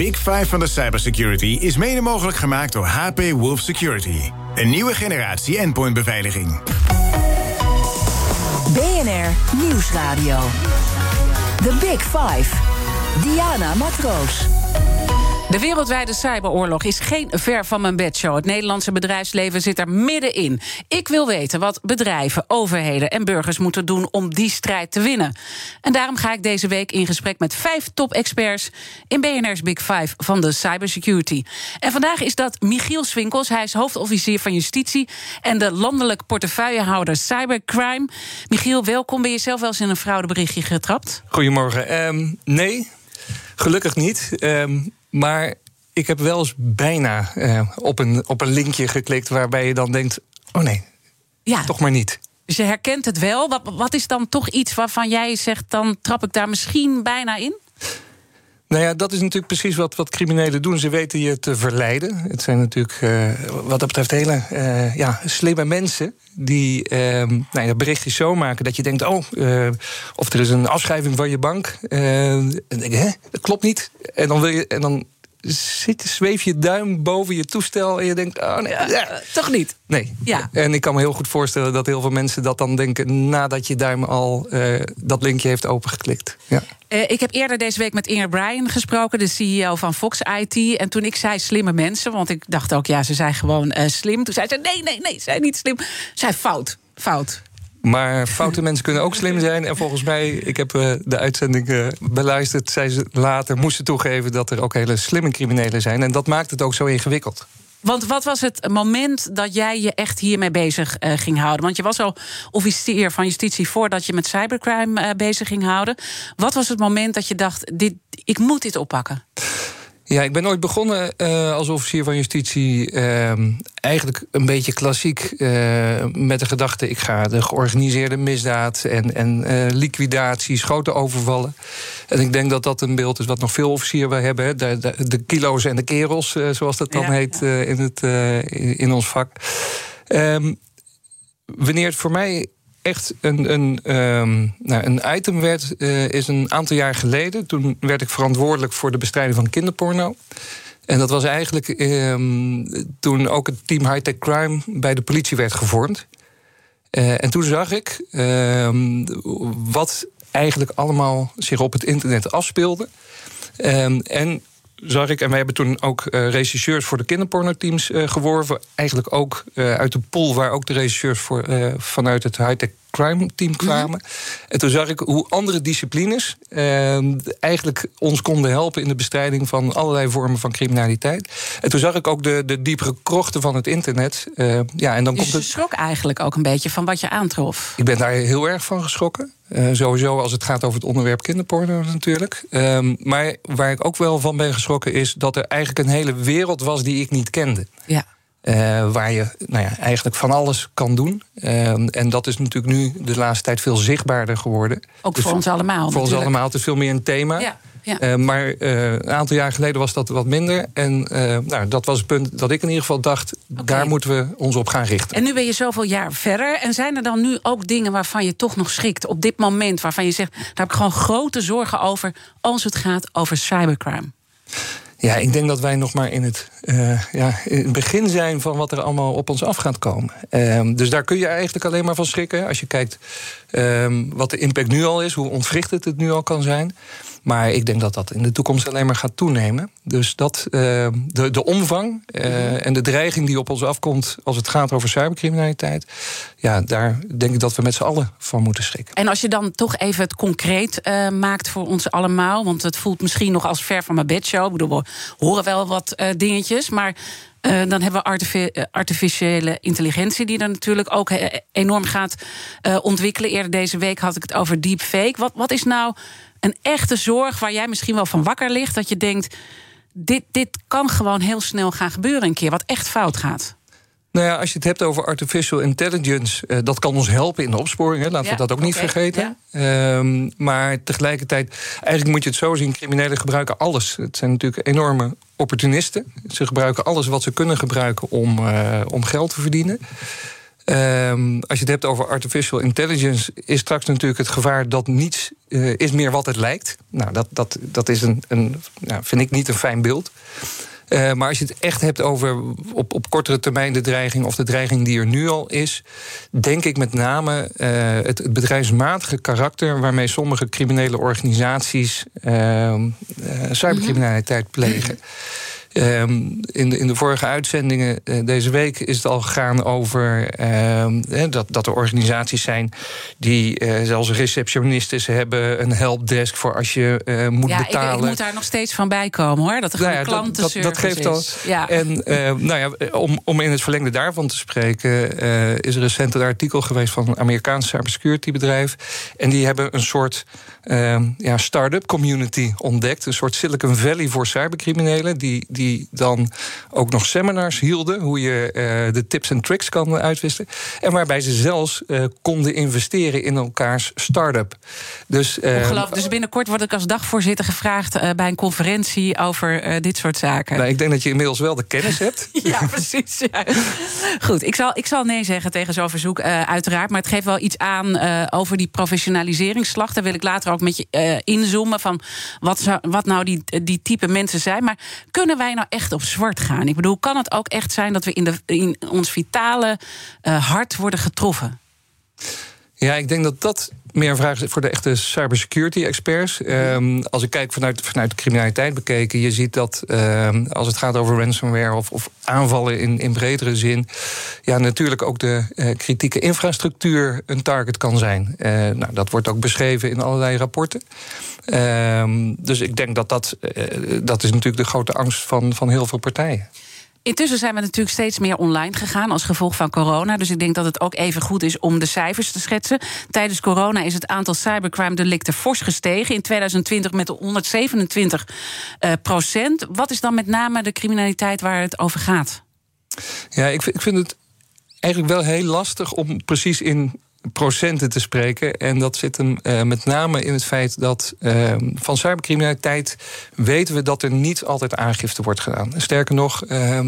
Big Five van de cybersecurity is mede mogelijk gemaakt door HP Wolf Security. Een nieuwe generatie endpointbeveiliging. BNR Nieuwsradio. The Big Five. Diana Matroos. De wereldwijde cyberoorlog is geen ver van mijn bedshow. Het Nederlandse bedrijfsleven zit er middenin. Ik wil weten wat bedrijven, overheden en burgers moeten doen om die strijd te winnen. En daarom ga ik deze week in gesprek met vijf top-experts in BNR's Big Five van de cybersecurity. En vandaag is dat Michiel Swinkels. Hij is hoofdofficier van Justitie en de landelijk portefeuillehouder Cybercrime. Michiel, welkom. Ben je zelf wel eens in een fraudeberichtje getrapt? Goedemorgen. Um, nee, gelukkig niet. Um, maar ik heb wel eens bijna uh, op, een, op een linkje geklikt waarbij je dan denkt: oh nee, ja. toch maar niet. Je herkent het wel. Wat, wat is dan toch iets waarvan jij zegt: dan trap ik daar misschien bijna in? Nou ja, dat is natuurlijk precies wat, wat criminelen doen. Ze weten je te verleiden. Het zijn natuurlijk uh, wat dat betreft hele uh, ja, slimme mensen... die uh, nou berichtjes zo maken dat je denkt... oh, of er is een afschrijving van je bank. en denk je, hè, dat klopt niet. En dan, wil je, en dan zit, zweef je duim boven je toestel en je denkt, oh nee, ja, toch niet? Nee. Ja. En ik kan me heel goed voorstellen dat heel veel mensen dat dan denken nadat je duim al uh, dat linkje heeft opengeklikt. Ja. Uh, ik heb eerder deze week met Inger Bryan gesproken, de CEO van Fox IT. En toen ik zei slimme mensen, want ik dacht ook, ja, ze zijn gewoon slim. Toen zei ze, nee, nee, nee, ze zijn niet slim. Zij fout, fout. Maar foute mensen kunnen ook slim zijn. En volgens mij, ik heb uh, de uitzending uh, beluisterd, zei ze later, moesten toegeven dat er ook hele slimme criminelen zijn. En dat maakt het ook zo ingewikkeld. Want wat was het moment dat jij je echt hiermee bezig uh, ging houden? Want je was al officier van justitie voordat je met cybercrime bezig ging houden. Wat was het moment dat je dacht: dit, ik moet dit oppakken? Ja, ik ben ooit begonnen uh, als officier van justitie. Uh, eigenlijk een beetje klassiek. Uh, met de gedachte: ik ga de georganiseerde misdaad en, en liquidaties, grote overvallen. En ik denk dat dat een beeld is wat nog veel officieren hebben. Hè? De, de, de, kilo's en de kerels, zoals dat dan ja, heet ja. in, het, in ons vak. Um, wanneer het voor mij echt een, een, um, nou, een item werd, uh, is een aantal jaar geleden. Toen werd ik verantwoordelijk voor de bestrijding van kinderporno. En dat was eigenlijk um, toen ook het team High-Tech Crime bij de politie werd gevormd. Uh, en toen zag ik um, wat eigenlijk allemaal zich op het internet afspeelde. en zag ik. En wij hebben toen ook uh, regisseurs voor de kinderpornoteams uh, geworven. Eigenlijk ook uh, uit de pool waar ook de regisseurs voor, vanuit het high-tech crime team mhm. kwamen. En toen zag ik hoe andere disciplines eigenlijk ons konden helpen in de bestrijding van allerlei vormen van criminaliteit. En toen zag ik ook de, de diepere krochten van het internet. ja, en dan dus komt het... je schrok eigenlijk ook een beetje van wat je aantrof? Ik ben daar heel erg van geschrokken. Uh, sowieso als het gaat over het onderwerp kinderporno natuurlijk. Um, maar waar ik ook wel van ben geschrokken is dat er eigenlijk een hele wereld was die ik niet kende. Ja. Uh, waar je nou ja, eigenlijk van alles kan doen. Uh, en dat is natuurlijk nu de laatste tijd veel zichtbaarder geworden. Ook dus voor ons allemaal. Voor natuurlijk. ons allemaal. Het is veel meer een thema. Ja. Ja. Uh, maar uh, een aantal jaar geleden was dat wat minder. En nou, dat was het punt dat ik in ieder geval dacht... Okay. daar moeten we ons op gaan richten. En nu ben je zoveel jaar verder. En zijn er dan nu ook dingen waarvan je toch nog schrikt... op dit moment waarvan je zegt... daar heb ik gewoon grote zorgen over... als het gaat over cybercrime? Ja, ik denk dat wij nog maar in het, uh, ja, begin zijn van wat er allemaal op ons af gaat komen. Um, dus daar kun je eigenlijk alleen maar van schrikken. Als je kijkt um, wat de impact nu al is, hoe ontwricht het het nu al kan zijn. Maar ik denk dat dat in de toekomst alleen maar gaat toenemen. Dus dat, uh, de, de omvang uh, en de dreiging die op ons afkomt als het gaat over cybercriminaliteit. Ja, daar denk ik dat we met z'n allen van moeten schrikken. En als je dan toch even het concreet uh, maakt voor ons allemaal. Want het voelt misschien nog als ver van mijn bedshow. Ik bedoel, we horen wel wat dingetjes. Maar uh, dan hebben we artific artificiële intelligentie, die dan natuurlijk ook enorm gaat uh, ontwikkelen. Eerder deze week had ik het over deepfake. Wat, wat is nou een echte zorg waar jij misschien wel van wakker ligt? Dat je denkt: dit, dit kan gewoon heel snel gaan gebeuren een keer, wat echt fout gaat. Nou ja, als je het hebt over artificial intelligence, uh, dat kan ons helpen in de opsporing. Hè. Laten we dat ook niet vergeten. Ja. Um, maar tegelijkertijd, eigenlijk moet je het zo zien: criminelen gebruiken alles. Het zijn natuurlijk enorme opportunisten. Ze gebruiken alles wat ze kunnen gebruiken om, uh, om geld te verdienen. Um, als je het hebt over artificial intelligence, is straks natuurlijk het gevaar dat niets uh, is meer wat het lijkt. Nou, dat, dat, dat is een, een nou, vind ik niet een fijn beeld. Uh, maar als je het echt hebt over op, op kortere termijn de dreiging of de dreiging die er nu al is, denk ik met name uh, het, het, bedrijfsmatige karakter waarmee sommige criminele organisaties uh, cybercriminaliteit plegen. Um, in, de, in de vorige uitzendingen uh, deze week is het al gegaan over uh, dat, dat er organisaties zijn die uh, zelfs receptionisten hebben, een helpdesk voor als je moet ja, betalen. Ik, ik, moet daar nog steeds van bij komen hoor. Dat er nou ja, klantenservice dat, dat, dat geeft al. Ja. En nou ja, om, om in het verlengde daarvan te spreken, is er recent een artikel geweest van een Amerikaans cybersecurity bedrijf. En die hebben een soort ja, start-up community ontdekt. Een soort Silicon Valley voor cybercriminelen. Die, die die dan ook nog seminars hielden. Hoe je uh, de tips en tricks kan uitwisselen. En waarbij ze zelfs uh, konden investeren in elkaars start-up. Dus, Ongelooflijk. Dus binnenkort word ik als dagvoorzitter gevraagd bij een conferentie over dit soort zaken. Nou, ik denk dat je inmiddels wel de kennis hebt. ja, precies. Ja. Goed, ik zal, ik zal nee zeggen tegen zo'n verzoek, uiteraard. Maar het geeft wel iets aan over die professionaliseringsslag. Daar wil ik later ook met je inzoomen van wat, zou, wat nou die, die type mensen zijn. Maar kunnen wij nou echt op zwart gaan? Ik bedoel, kan het ook echt zijn dat we in, de, in ons vitale uh, hart worden getroffen? Ja, ik denk dat dat meer een vraag voor de echte cybersecurity experts. Um, als ik kijk vanuit, vanuit de criminaliteit bekeken, je ziet dat um, als het gaat over ransomware of, of aanvallen in, in bredere zin, ja, natuurlijk ook de uh, kritieke infrastructuur een target kan zijn. Uh, nou, dat wordt ook beschreven in allerlei rapporten. Um, dus ik denk dat dat, uh, dat is natuurlijk de grote angst van, van heel veel partijen. Intussen zijn we natuurlijk steeds meer online gegaan als gevolg van corona. Dus ik denk dat het ook even goed is om de cijfers te schetsen. Tijdens corona is het aantal cybercrime-delicten fors gestegen. In 2020 met 127 uh, procent. Wat is dan met name de criminaliteit waar het over gaat? Ja, ik, ik vind het eigenlijk wel heel lastig om precies in procenten te spreken. En dat zit hem uh, met name in het feit dat uh, van cybercriminaliteit weten we dat er niet altijd aangifte wordt gedaan. Sterker nog, uh,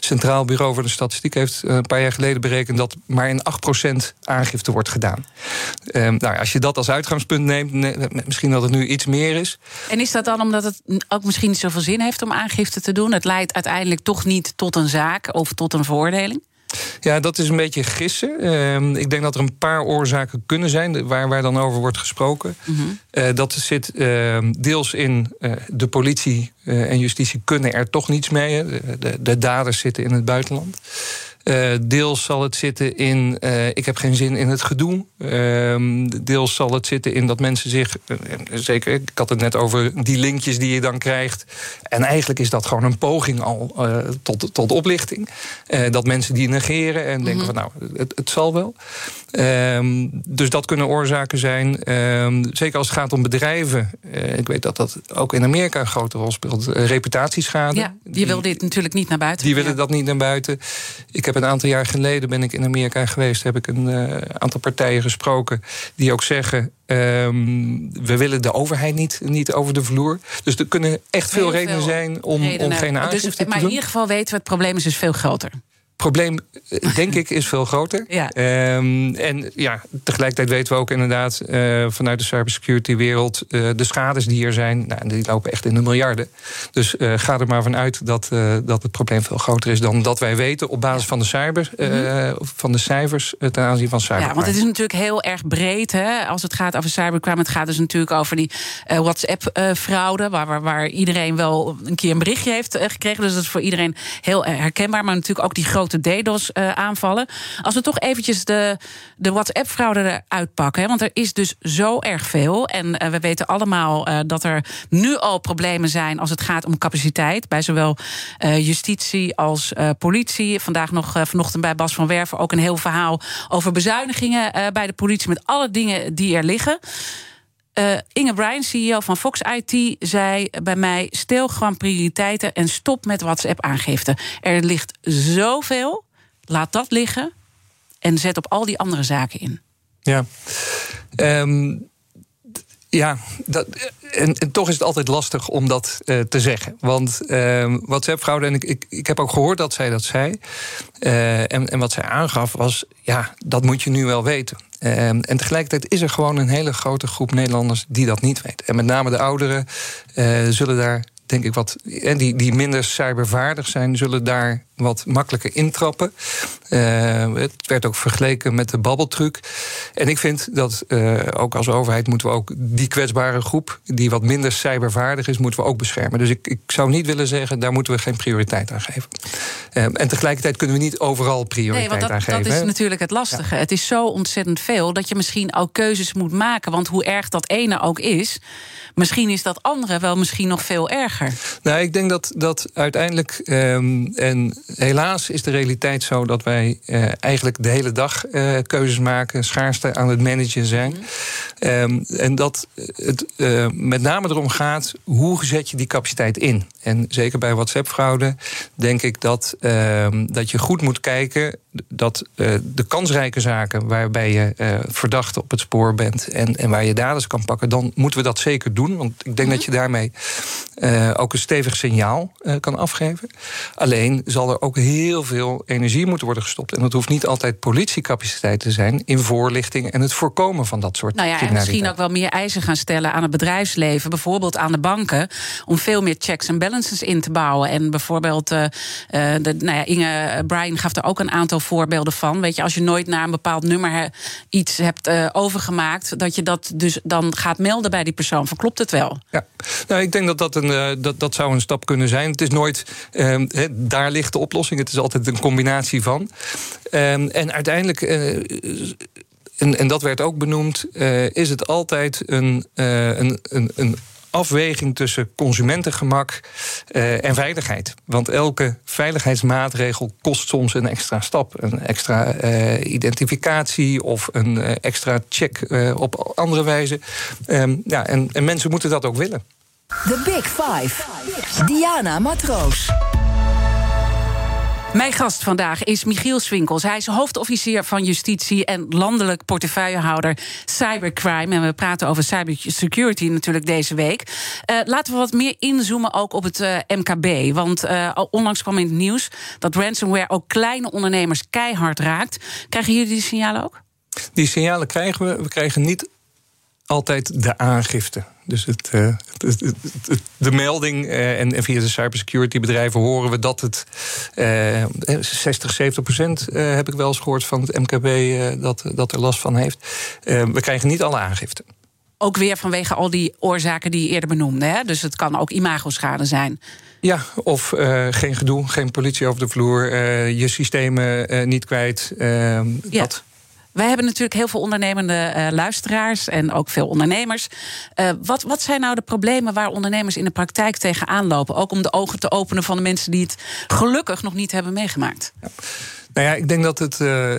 Centraal Bureau voor de Statistiek heeft een paar jaar geleden berekend dat maar in 8% aangifte wordt gedaan. Nou, als je dat als uitgangspunt neemt, misschien dat het nu iets meer is. En is dat dan omdat het ook misschien niet zoveel zin heeft om aangifte te doen? Het leidt uiteindelijk toch niet tot een zaak of tot een veroordeling? Ja, dat is een beetje gissen. Uh, ik denk dat er een paar oorzaken kunnen zijn waar, waar dan over wordt gesproken. Mm -hmm. uh, dat zit uh, deels in uh, de politie en justitie kunnen er toch niets mee. De, de daders zitten in het buitenland. Uh, deels zal het zitten in uh, ik heb geen zin in het gedoe. Uh, deels zal het zitten in dat mensen zich, uh, zeker, ik had het net over die linkjes die je dan krijgt. En eigenlijk is dat gewoon een poging al tot, tot oplichting. dat mensen die negeren en denken mm -hmm. van nou, het, het zal wel. Ehm, dus dat kunnen oorzaken zijn. Ehm, zeker als het gaat om bedrijven. ik weet dat dat ook in Amerika een grote rol speelt. reputatieschade. Ja, je wil dit natuurlijk niet naar buiten. Die willen ja. dat niet naar buiten. Ik heb een aantal jaar geleden ben ik in Amerika geweest. Heb ik een uh, aantal partijen gesproken die ook zeggen. Um, we willen de overheid niet, niet over de vloer. Dus er kunnen echt veel, veel redenen zijn om, redenen. om geen aangifte dus, te maar doen. Maar in ieder geval weten we, het probleem is dus veel groter probleem, denk ik, is veel groter. Ja. Um, en ja, tegelijkertijd weten we ook inderdaad uh, vanuit de cybersecurity-wereld uh, de schades die er zijn, nou, die lopen echt in de miljarden. Dus uh, ga er maar vanuit dat, dat het probleem veel groter is dan dat wij weten op basis van de, cyber, mm -hmm. van de cijfers ten aanzien van cybercrime. Ja, want het is natuurlijk heel erg breed hè, als het gaat over cybercrime. Het gaat dus natuurlijk over die WhatsApp-fraude, waar, waar, waar, iedereen wel een keer een berichtje heeft gekregen. Dus dat is voor iedereen heel herkenbaar. Maar natuurlijk ook die grote grote DDoS-aanvallen. Uh, Als we toch eventjes de, de WhatsApp-fraude eruit pakken... Want er is dus zo erg veel. En uh, we weten allemaal uh, dat er nu al problemen zijn... als het gaat om capaciteit, bij zowel justitie als politie. Vandaag nog vanochtend bij Bas van Werven ook een heel verhaal... over bezuinigingen bij de politie... met alle dingen die er liggen. Uh, Inge Bryan, CEO van Fox IT, zei bij mij: stel gewoon prioriteiten en stop met WhatsApp-aangifte. Er ligt zoveel. laat dat liggen en zet op al die andere zaken in. Ja. Ehm, ja, dat, en, toch is het altijd lastig om dat uh, te zeggen. Want uh, WhatsApp-fraude, en ik, ik, heb ook gehoord dat zij dat zei. Uh, en, en wat zij aangaf was, ja, dat moet je nu wel weten. Uh, en tegelijkertijd is er gewoon een hele grote groep Nederlanders die dat niet weet. En met name de ouderen zullen daar denk ik wat. En die, die minder cybervaardig zijn, zullen daar wat makkelijker intrappen. Uh, het werd ook vergeleken met de babbeltruc. En ik vind dat uh, ook als overheid moeten we ook die kwetsbare groep, die wat minder cybervaardig is, moeten we ook beschermen. Dus ik, ik zou niet willen zeggen, daar moeten we geen prioriteit aan geven. Uh, en tegelijkertijd kunnen we niet overal prioriteit nee, want dat, aan geven. Dat is natuurlijk het lastige. Ja. Het is zo ontzettend veel dat je misschien ook keuzes moet maken. Want hoe erg dat ene ook is, misschien is dat andere wel misschien nog veel erger. Nou, ik denk dat, dat uiteindelijk. Um, en helaas is de realiteit zo dat wij uh, eigenlijk de hele dag uh, keuzes maken, schaarste aan het managen zijn. Mm. Um, en dat het uh, met name erom gaat, hoe zet je die capaciteit in? En zeker bij WhatsApp-fraude denk ik dat, dat je goed moet kijken dat de kansrijke zaken waarbij je verdacht op het spoor bent en, en waar je daders kan pakken, dan moeten we dat zeker doen. Want ik denk dat je daarmee ook een stevig signaal kan afgeven. Alleen zal er ook heel veel energie moeten worden gestopt. En dat hoeft niet altijd politiecapaciteit te zijn in voorlichting en het voorkomen van dat soort nou ja, en misschien ook wel meer eisen gaan stellen aan het bedrijfsleven, bijvoorbeeld aan de banken, om veel meer checks en balances in te bouwen. En bijvoorbeeld, uh, de, nou ja, Inge Brian gaf er ook een aantal voorbeelden van. Weet je, als je nooit naar een bepaald nummer iets hebt uh, overgemaakt, dat je dat dus dan gaat melden bij die persoon. Verklopt het wel? Ja, nou, ik denk dat dat, een, dat dat zou een stap kunnen zijn. Het is nooit, he, daar ligt de oplossing. Het is altijd een combinatie van. Um, en uiteindelijk. Uh, en, en, dat werd ook benoemd, is het altijd een, een, een, een afweging tussen consumentengemak uh, en veiligheid. Want elke veiligheidsmaatregel kost soms een extra stap. Een extra uh, identificatie of een uh, extra check op andere wijze. Um, ja, en, en mensen moeten dat ook willen. The Big Five. Diana Matroos. Mijn gast vandaag is Michiel Swinkels. Hij is hoofdofficier van Justitie en landelijk portefeuillehouder cybercrime. En we praten over cybersecurity natuurlijk deze week. Uh, laten we wat meer inzoomen ook op het uh, MKB. Want uh, onlangs kwam in het nieuws dat ransomware ook kleine ondernemers keihard raakt. Krijgen jullie die signalen ook? Die signalen krijgen we. We krijgen niet altijd de aangifte. Dus het, uh, het, het, de melding uh, en, en, via de cybersecurity bedrijven horen we dat het uh, 60, 70 procent heb ik wel eens gehoord van het MKB dat, dat er last van heeft. we krijgen niet alle aangiften. Ook weer vanwege al die oorzaken die je eerder benoemde. Hè? Dus het kan ook imagoschade zijn. Ja, of geen gedoe, geen politie over de vloer, je systemen niet kwijt. Ja. Dat. Wij hebben natuurlijk heel veel ondernemende uh, luisteraars en ook veel ondernemers. Uh, wat, wat zijn nou de problemen waar ondernemers in de praktijk tegenaan lopen? Ook om de ogen te openen van de mensen die het gelukkig nog niet hebben meegemaakt. Ja. Nou ja, ik denk dat het, uh,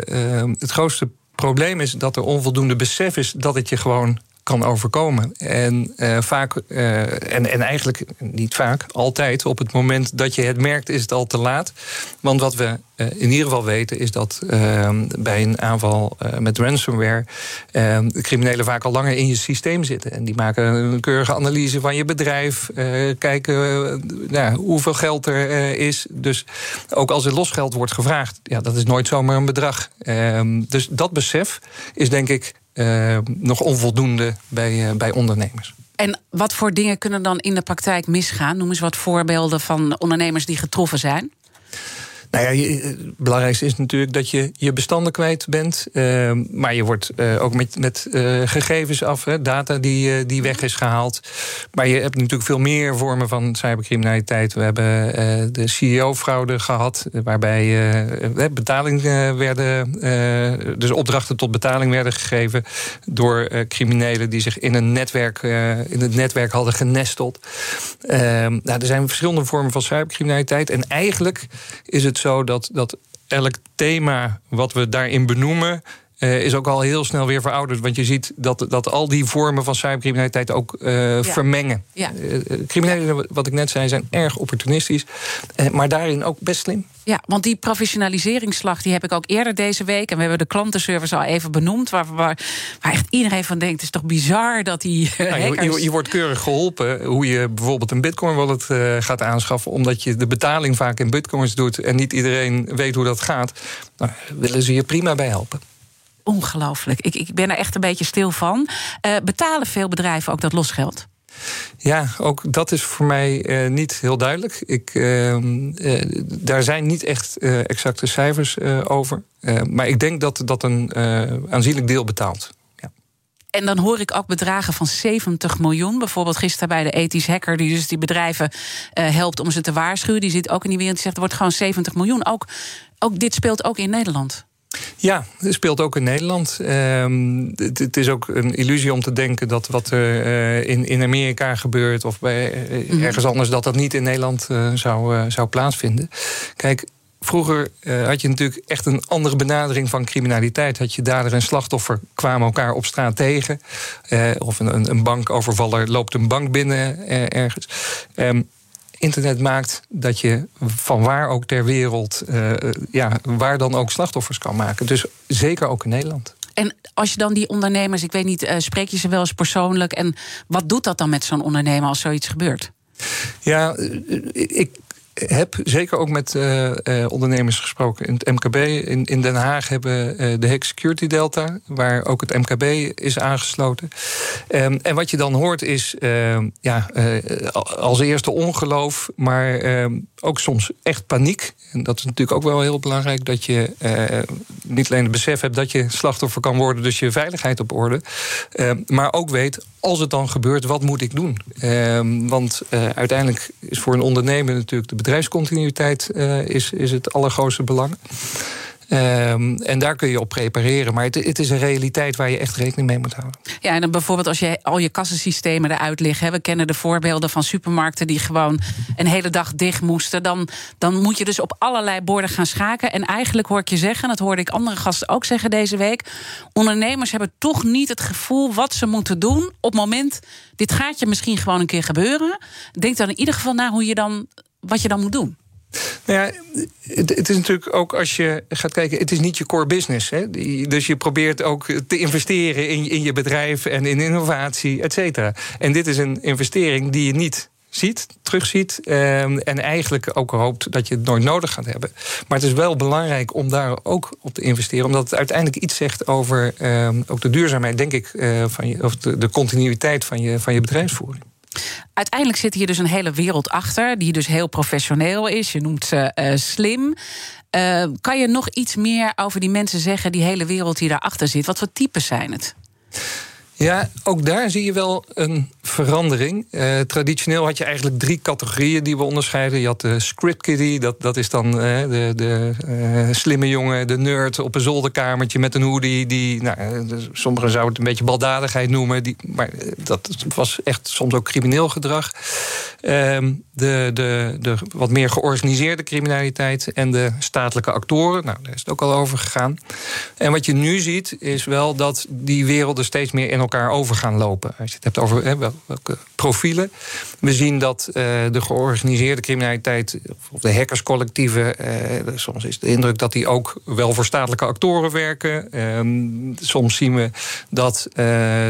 het grootste probleem is dat er onvoldoende besef is dat het je gewoon kan overkomen. En uh, vaak, uh, en, en eigenlijk niet vaak, altijd op het moment dat je het merkt, is het al te laat. Want wat we uh, in ieder geval weten, is dat bij een aanval met ransomware de criminelen vaak al langer in je systeem zitten. En die maken een keurige analyse van je bedrijf, kijken nou, hoeveel geld er is. Dus ook als er losgeld wordt gevraagd, ja, dat is nooit zomaar een bedrag. Ehm, dus dat besef is denk ik uh, nog onvoldoende bij, uh, bij ondernemers. En wat voor dingen kunnen dan in de praktijk misgaan? Noem eens wat voorbeelden van ondernemers die getroffen zijn. Nou ja, het belangrijkste is natuurlijk dat je je bestanden kwijt bent. Uh, maar je wordt uh, ook met, met uh, gegevens af, hè, data die, die weg is gehaald. Maar je hebt natuurlijk veel meer vormen van cybercriminaliteit. We hebben de CEO-fraude gehad, waarbij betaling werden, dus opdrachten tot betaling werden gegeven door criminelen die zich in een netwerk, in het netwerk hadden genesteld. Ehm, nou, er zijn verschillende vormen van cybercriminaliteit. En eigenlijk is het zo dat, dat elk thema wat we daarin benoemen. Is ook al heel snel weer verouderd. Want je ziet dat, dat al die vormen van cybercriminaliteit ook vermengen. Ja. criminelen, wat ik net zei, zijn erg opportunistisch. maar daarin ook best slim. Ja, want die professionaliseringsslag die heb ik ook eerder deze week. En we hebben de klantenservice al even benoemd. Waar, waar, waar echt iedereen van denkt: het is toch bizar dat die. Nou, je, je, wordt keurig geholpen hoe je bijvoorbeeld een Bitcoin wallet uh, gaat aanschaffen. Omdat je de betaling vaak in Bitcoins doet. En niet iedereen weet hoe dat gaat. Nou, willen ze je prima bij helpen. Ongelooflijk. Ik, ik ben er echt een beetje stil van. Uh, betalen veel bedrijven ook dat losgeld? Ja, ook dat is voor mij uh, niet heel duidelijk. Ik, uh, uh, daar zijn niet echt exacte cijfers over. maar ik denk dat dat een aanzienlijk deel betaalt. Ja. En dan hoor ik ook bedragen van 70 miljoen. Bijvoorbeeld gisteren bij de ethisch hacker, die dus die bedrijven helpt om ze te waarschuwen. Die zit ook in die wereld. Die zegt er wordt gewoon 70 miljoen. Ook, ook dit speelt ook in Nederland. Ja, het speelt ook in Nederland. Ehm, het, is ook een illusie om te denken dat wat er uh, in, in Amerika gebeurt of bij, uh, mm ergens anders, dat dat niet in Nederland uh, zou, zou plaatsvinden. Kijk, Vroeger had je natuurlijk echt een andere benadering van criminaliteit. Had je dader en slachtoffer kwamen elkaar op straat tegen. of een, een bankovervaller loopt een bank binnen ergens. Um, internet maakt dat je van waar ook ter wereld, uh, ja, waar dan ook slachtoffers kan maken. Dus zeker ook in Nederland. En als je dan die ondernemers, ik weet niet, uh, spreek je ze wel eens persoonlijk? En wat doet dat dan met zo'n ondernemer als zoiets gebeurt? Ja, ik heb zeker ook met uh, uh, ondernemers gesproken in het MKB. In, in Den Haag hebben uh, de Hack Security Delta, waar ook het MKB is aangesloten. Um, en wat je dan hoort is ehm, ja, als eerste ongeloof, maar ehm, ook soms echt paniek. En dat is natuurlijk ook wel heel belangrijk, dat je niet alleen het besef hebt dat je slachtoffer kan worden, dus je veiligheid op orde, maar ook weet, als het dan gebeurt, wat moet ik doen? want uiteindelijk is voor een ondernemer natuurlijk de bedrijfscontinuïteit is, is het allergrootste belang. Um, en daar kun je op prepareren. Maar het, het, is een realiteit waar je echt rekening mee moet houden. Ja, en dan bijvoorbeeld als je al je kassensystemen eruit liggen. We kennen de voorbeelden van supermarkten die gewoon een hele dag dicht moesten. Dan, dan moet je dus op allerlei borden gaan schaken. En eigenlijk hoor ik je zeggen, dat hoorde ik andere gasten ook zeggen deze week. Ondernemers hebben toch niet het gevoel wat ze moeten doen op het moment. Dit gaat je misschien gewoon een keer gebeuren. Denk dan in ieder geval na hoe je dan wat je dan moet doen. Nou ja, het, is natuurlijk ook als je gaat kijken, het is niet je core business. Hè? Dus je probeert ook te investeren in, in je bedrijf en in innovatie, et cetera. En dit is een investering die je niet ziet, terugziet. Ehm, en eigenlijk ook hoopt dat je het nooit nodig gaat hebben. Maar het is wel belangrijk om daar ook op te investeren. Omdat het uiteindelijk iets zegt over ehm, ook de duurzaamheid, denk ik, uh, van je, of de, de continuïteit van je, van je bedrijfsvoering. Uiteindelijk zit hier dus een hele wereld achter, die dus heel professioneel is. Je noemt ze uh, slim. Uh, kan je nog iets meer over die mensen zeggen, die hele wereld die daarachter zit? Wat voor types zijn het? Ja, ook daar zie je wel een verandering. Uh, traditioneel had je eigenlijk drie categorieën die we onderscheiden. Je had de script kiddie, dat, dat is dan uh, de, de uh, slimme jongen, de nerd op een zolderkamertje met een hoodie. Die, nou, sommigen zouden het een beetje baldadigheid noemen. Die, maar dat was echt soms ook crimineel gedrag. Ehm, de, de, de wat meer georganiseerde criminaliteit en de statelijke actoren. Nou, daar is het ook al over gegaan. En wat je nu ziet, is wel dat die werelden steeds meer in elkaar over gaan lopen. Als je het hebt over hè, welke profielen. We zien dat uh, de georganiseerde criminaliteit, of de hackerscollectieven, uh, soms is de indruk dat die ook wel voor statelijke actoren werken. Um, soms zien we dat uh,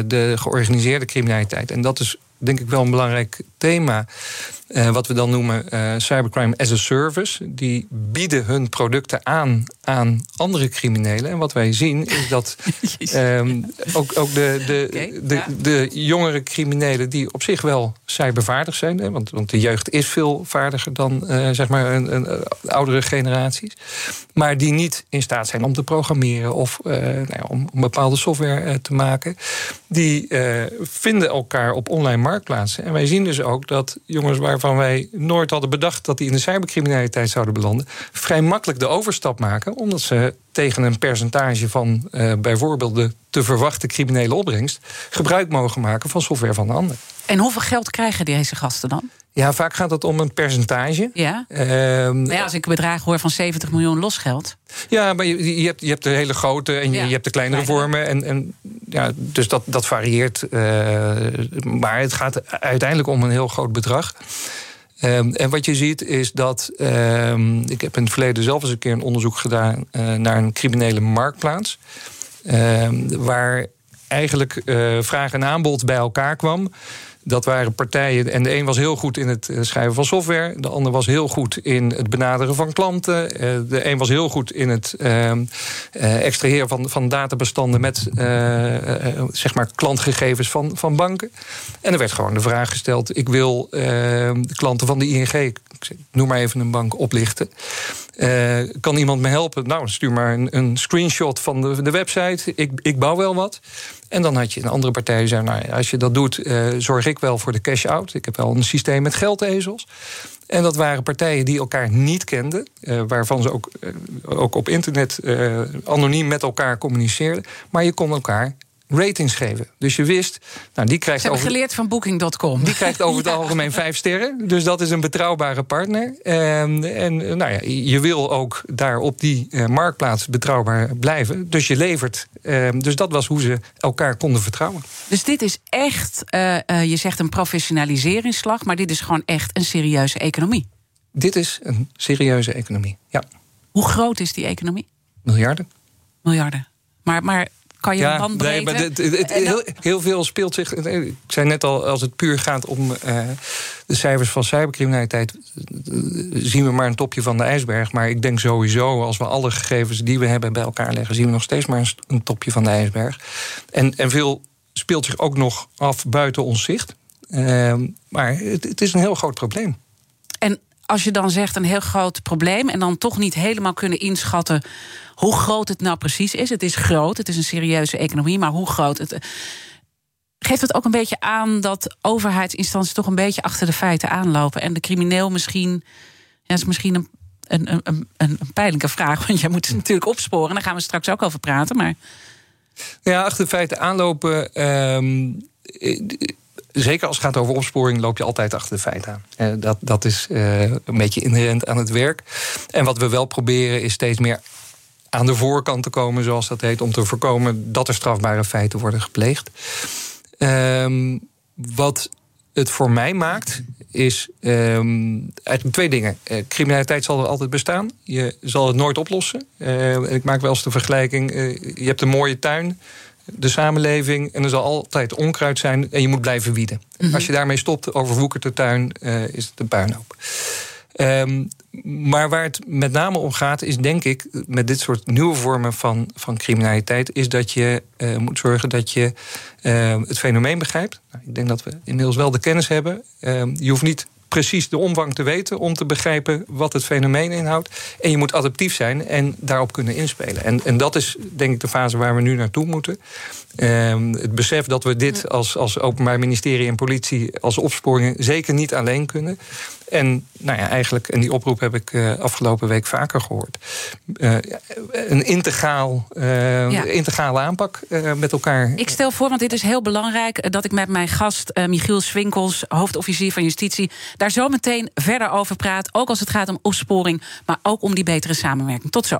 de georganiseerde criminaliteit, en dat is denk ik wel een belangrijk thema. Uh, wat we dan noemen uh, cybercrime as a service. Die bieden hun producten aan aan andere criminelen. En wat wij zien is dat um, ook, ook de, de, okay, de, ja. de, jongere criminelen... die op zich wel cybervaardig zijn... Hè, want, want de jeugd is veel vaardiger dan uh, zeg maar een, een, oudere generaties... maar die niet in staat zijn om te programmeren... of nou ja, om, om, bepaalde software te maken... die vinden elkaar op online marktplaatsen. En wij zien dus ook dat jongens waarvan wij nooit hadden bedacht dat die in de cybercriminaliteit zouden belanden, vrij makkelijk de overstap maken, omdat ze tegen een percentage van uh, bijvoorbeeld de te verwachte criminele opbrengst gebruik mogen maken van software van de ander. En hoeveel geld krijgen deze gasten dan? Ja, vaak gaat het om een percentage. Ja. Ehm, Maar ja, als ik een bedrag hoor van 70 miljoen losgeld. Ja, maar je, je, hebt, je hebt de hele grote en je, Ja, je hebt de kleinere kleinere. vormen. En, en, ja, dus dat, dat varieert. eh, maar het gaat uiteindelijk om een heel groot bedrag. Ehm, en wat je ziet is dat. ehm, ik heb in het verleden zelf eens een keer een onderzoek gedaan eh, naar een criminele marktplaats. Ehm, waar eigenlijk eh, vraag en aanbod bij elkaar kwam. Dat waren partijen, en de een was heel goed in het eh, schrijven van software, de ander was heel goed in het benaderen van klanten, eh, de een was heel goed in het ehm, eh, extraheren van, van databestanden met zeg maar klantgegevens van, van banken. En er werd gewoon de vraag gesteld: ik wil ehm, de klanten van de ING, noem maar even een bank, oplichten. Eh, kan iemand me helpen? Nou, stuur maar een, een screenshot van de, de website. Ik, ik bouw wel wat. En dan had je een andere partij zei: Nou, als je dat doet, eh, zorg ik wel voor de cash-out. Ik heb wel een systeem met geldezels. En dat waren partijen die elkaar niet kenden, eh, waarvan ze ook, ook op internet anoniem met elkaar communiceerden. Maar je kon elkaar ratings geven. Dus je wist, nou, die Ze krijgt hebben over. geleerd van Booking.com. Die krijgt over het algemeen vijf sterren. Dus dat is een betrouwbare partner. En, en eh, nou ja, je wil ook daar op die eh, marktplaats betrouwbaar blijven. Dus je levert. Eh, dus dat was hoe ze elkaar konden vertrouwen. Dus dit is echt, eh, je zegt een professionaliseringsslag, maar dit is gewoon echt een serieuze economie. Dit is een serieuze economie. Ja, Hoe groot is die economie? miljarden. Miljarden. Maar, maar kan je een bandbreedte... nee, maar dit- het- het- En dan- heel, heel veel speelt zich. Ik zei net al, als het puur gaat om eh, de cijfers van cybercriminaliteit, zien we maar een topje van de ijsberg. Maar ik denk sowieso, als we alle gegevens die we hebben bij elkaar leggen, zien we nog steeds maar een, een topje van de ijsberg. En, en veel speelt zich ook nog af buiten ons zicht. Ehm, maar het, het is een heel groot probleem. En als je dan zegt een heel groot probleem en dan toch niet helemaal kunnen inschatten hoe groot het nou precies is. Het is groot, het is een serieuze economie, maar hoe groot het. Geeft het ook een beetje aan dat overheidsinstanties toch een beetje achter de feiten aanlopen en de crimineel misschien. Ja, is misschien een, een, een, een, pijnlijke vraag, want jij moet het natuurlijk opsporen. Daar gaan we straks ook over praten. Maar Ja, achter de feiten aanlopen. ehm, eh, zeker als het gaat over opsporing, loop je altijd achter de feiten aan. Eh, dat, dat is eh, een beetje inherent aan het werk. En wat we wel proberen is steeds meer aan de voorkant te komen, zoals dat heet, om te voorkomen dat er strafbare feiten worden gepleegd. Ehm, wat het voor mij maakt, is ehm, eigenlijk twee dingen. Eh, criminaliteit zal er altijd bestaan. Je zal het nooit oplossen. En ik maak wel eens de vergelijking: je hebt een mooie tuin, de samenleving, en er zal altijd onkruid zijn en je moet blijven wieden. Als je daarmee stopt, overwoekert de tuin, eh, is het een puinhoop. Ehm, maar waar het met name om gaat, is denk ik, met dit soort nieuwe vormen van, van criminaliteit, is dat je eh, moet zorgen dat je eh, het fenomeen begrijpt. Nou, ik denk dat we inmiddels wel de kennis hebben. Ehm, je hoeft niet precies de omvang te weten om te begrijpen wat het fenomeen inhoudt. En je moet adaptief zijn en daarop kunnen inspelen. En, en dat is denk ik de fase waar we nu naartoe moeten. Ehm, het besef dat we dit als, als Openbaar Ministerie en politie als opsporingen zeker niet alleen kunnen. En nou ja, eigenlijk, en die oproep heb ik eh, afgelopen week vaker gehoord. Eh, een integraal, eh, Ja. integrale aanpak met elkaar. Ik stel voor, want dit is heel belangrijk, dat ik met mijn gast Michiel Swinkels, hoofdofficier van Justitie, daar zo meteen verder over praat. Ook als het gaat om opsporing, maar ook om die betere samenwerking. Tot zo.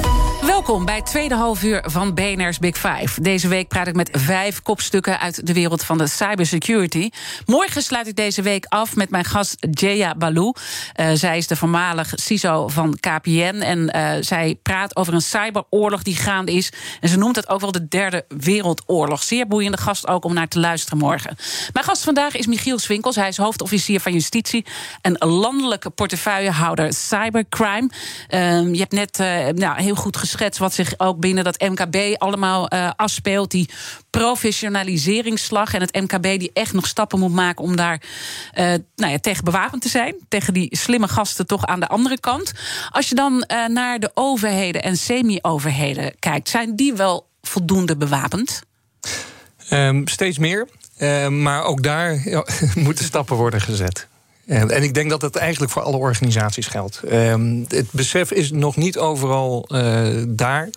Welkom bij tweede halfuur van BNR's Big Five. Deze week praat ik met vijf kopstukken uit de wereld van de cybersecurity. Morgen sluit ik deze week af met mijn gast Jaya Balou. Uh, zij is de voormalig CISO van KPN. En uh, zij praat over een cyberoorlog die gaande is. En ze noemt het ook wel de derde wereldoorlog. Zeer boeiende gast ook om naar te luisteren morgen. Mijn gast vandaag is Michiel Swinkels. Hij is hoofdofficier van Justitie en landelijke portefeuillehouder cybercrime. Uh, je hebt net eh, nou, heel goed geschreven wat zich ook binnen dat MKB allemaal uh, afspeelt. Die professionaliseringsslag en het MKB die echt nog stappen moet maken om daar uh, nou ja, tegen bewapend te zijn. Tegen die slimme gasten toch aan de andere kant. Als je dan uh, naar de overheden en semi-overheden kijkt, zijn die wel voldoende bewapend? Um, steeds meer. Uh, maar ook daar moeten stappen worden gezet. En ik denk dat dat eigenlijk voor alle organisaties geldt. het besef is nog niet overal uh, daar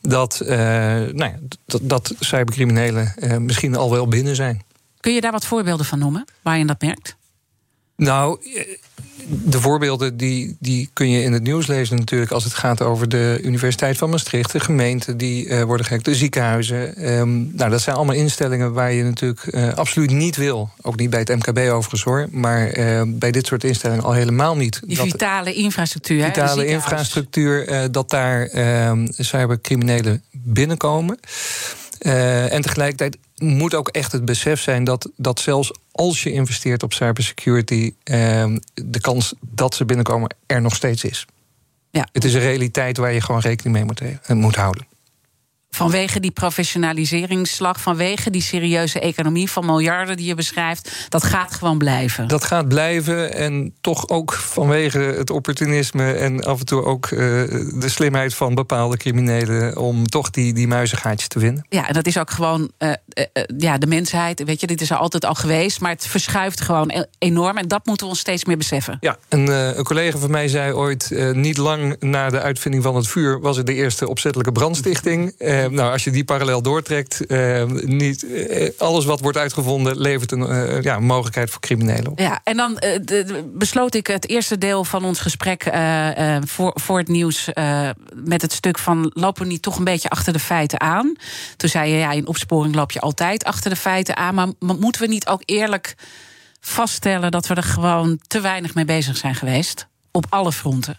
dat, uh, nou ja, dat, dat cybercriminelen uh, misschien al wel binnen zijn. Kun je daar wat voorbeelden van noemen waar je dat merkt? Nou, de voorbeelden die, die kun je in het nieuws lezen natuurlijk... als het gaat over de Universiteit van Maastricht... de gemeenten die uh, worden gehackt, de ziekenhuizen. Um, nou, dat zijn allemaal instellingen waar je natuurlijk uh, absoluut niet wil. Ook niet bij het MKB overigens hoor. Maar uh, bij dit soort instellingen al helemaal niet. Die dat, vitale infrastructuur. Vitale infrastructuur, dat daar ehm, cybercriminelen binnenkomen... Uh, en tegelijkertijd moet ook echt het besef zijn dat, dat zelfs als je investeert op cybersecurity, uh, de kans dat ze binnenkomen er nog steeds is. Ja. Het is een realiteit waar je gewoon rekening mee moet, moet houden vanwege die professionaliseringsslag, vanwege die serieuze economie van miljarden die je beschrijft, dat gaat gewoon blijven. Dat gaat blijven en toch ook vanwege het opportunisme en af en toe ook uh, de slimheid van bepaalde criminelen om toch die, die muizengaatjes te vinden. Ja, en dat is ook gewoon uh, uh, ja, de mensheid. Weet je, dit is er altijd al geweest, maar het verschuift gewoon e-, enorm en dat moeten we ons steeds meer beseffen. Ja, een, een collega van mij zei ooit: niet lang na de uitvinding van het vuur was het de eerste opzettelijke brandstichting. Eh, nou, als je die parallel doortrekt, uh, niet uh, alles wat wordt uitgevonden levert een ja, mogelijkheid voor criminelen op. Ja, en dan de, besloot ik het eerste deel van ons gesprek voor, voor het nieuws met het stuk van lopen we niet toch een beetje achter de feiten aan? Toen zei je ja, in opsporing loop je altijd achter de feiten aan, maar moeten we niet ook eerlijk vaststellen dat we er gewoon te weinig mee bezig zijn geweest op alle fronten?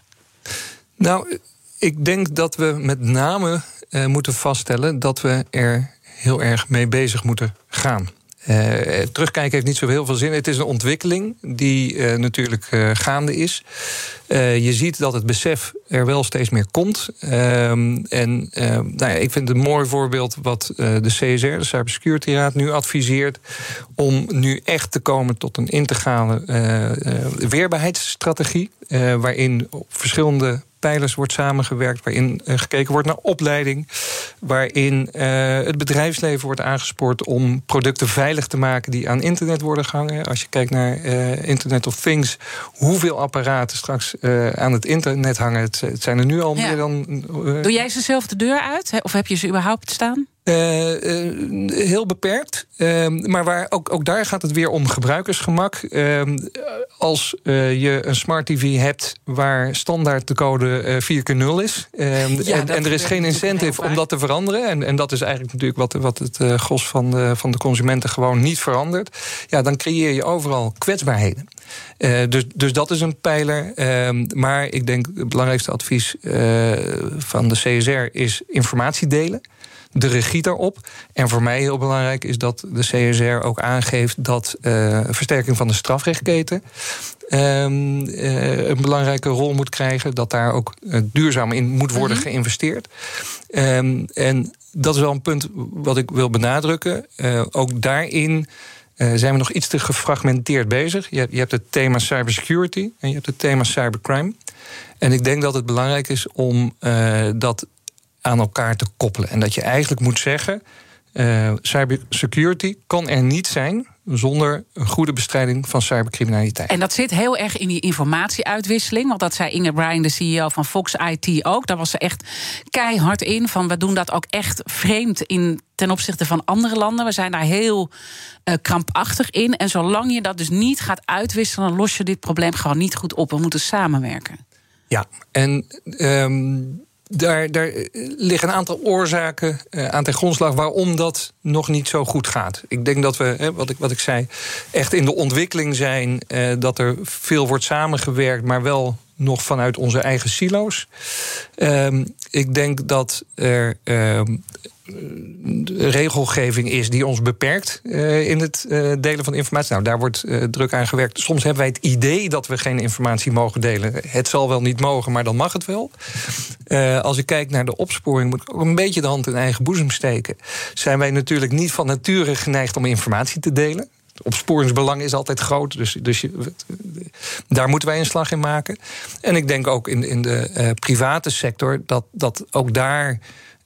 Nou, ik denk dat we met name uh, moeten vaststellen dat we er heel erg mee bezig moeten gaan. Uh, terugkijken heeft niet zo heel veel zin. Het is een ontwikkeling die uh, natuurlijk gaande is. je ziet dat het besef er wel steeds meer komt. Ehm, en nou ja, ik vind het een mooi voorbeeld wat de CSR, de Cybersecurity Raad, nu adviseert. om nu echt te komen tot een integrale weerbaarheidsstrategie. waarin op verschillende pijlers wordt samengewerkt, waarin uh, gekeken wordt naar opleiding, waarin uh, het bedrijfsleven wordt aangespoord om producten veilig te maken die aan internet worden gehangen. Als je kijkt naar uh, Internet of Things, hoeveel apparaten straks aan het internet hangen, het, het, zijn er nu al ja. meer dan. Doe jij ze zelf de deur uit, of heb je ze überhaupt staan? Uh, uh, heel beperkt. Uh, maar waar, ook, ook daar gaat het weer om gebruikersgemak. Ehm, als eh, je een smart TV hebt waar standaard de code 4 keer 0 is. Ehm, ja, en, en, er is geen incentive om dat te veranderen. En, en dat is eigenlijk natuurlijk wat, wat het gros van de, van de consumenten gewoon niet verandert. Ja, dan creëer je overal kwetsbaarheden. dus, dus dat is een pijler. maar ik denk het belangrijkste advies van de CSR is informatie delen de regie daarop. En voor mij heel belangrijk is dat de CSR ook aangeeft dat uh, versterking van de strafrechtketen um, uh, een belangrijke rol moet krijgen. Dat daar ook uh, duurzaam in moet worden -hmm. geïnvesteerd. Um, en dat is wel een punt wat ik wil benadrukken. ook daarin. Zijn we nog iets te gefragmenteerd bezig. Je hebt, je hebt het thema cybersecurity en je hebt het thema cybercrime. En ik denk dat het belangrijk is om dat aan elkaar te koppelen. En dat je eigenlijk moet zeggen: uh, cybersecurity kan er niet zijn zonder een goede bestrijding van cybercriminaliteit. En dat zit heel erg in die informatieuitwisseling. Want dat zei Inge Bryan, de CEO van Fox IT ook. Daar was ze echt keihard in. Van we doen dat ook echt vreemd in, ten opzichte van andere landen. We zijn daar heel uh, krampachtig in. En zolang je dat dus niet gaat uitwisselen, los je dit probleem gewoon niet goed op. We moeten samenwerken. Ja, en. Um, daar, daar liggen een aantal oorzaken uh, aan ten grondslag waarom dat nog niet zo goed gaat. Ik denk dat we, wat, ik, wat ik zei, echt in de ontwikkeling zijn. Uh, dat er veel wordt samengewerkt, maar wel nog vanuit onze eigen silo's. Uh, ik denk dat er ehm, regelgeving is die ons beperkt uh, in het uh, delen van informatie. Nou, daar wordt druk aan gewerkt. Soms hebben wij het idee dat we geen informatie mogen delen. Het zal wel niet mogen, maar dan mag het wel. als ik kijk naar de opsporing, moet ik ook een beetje de hand in eigen boezem steken. Zijn wij natuurlijk niet van nature geneigd om informatie te delen opsporingsbelang is altijd groot. Dus, dus je, daar moeten wij een slag in maken. En ik denk ook in, in de private sector dat, dat ook daar.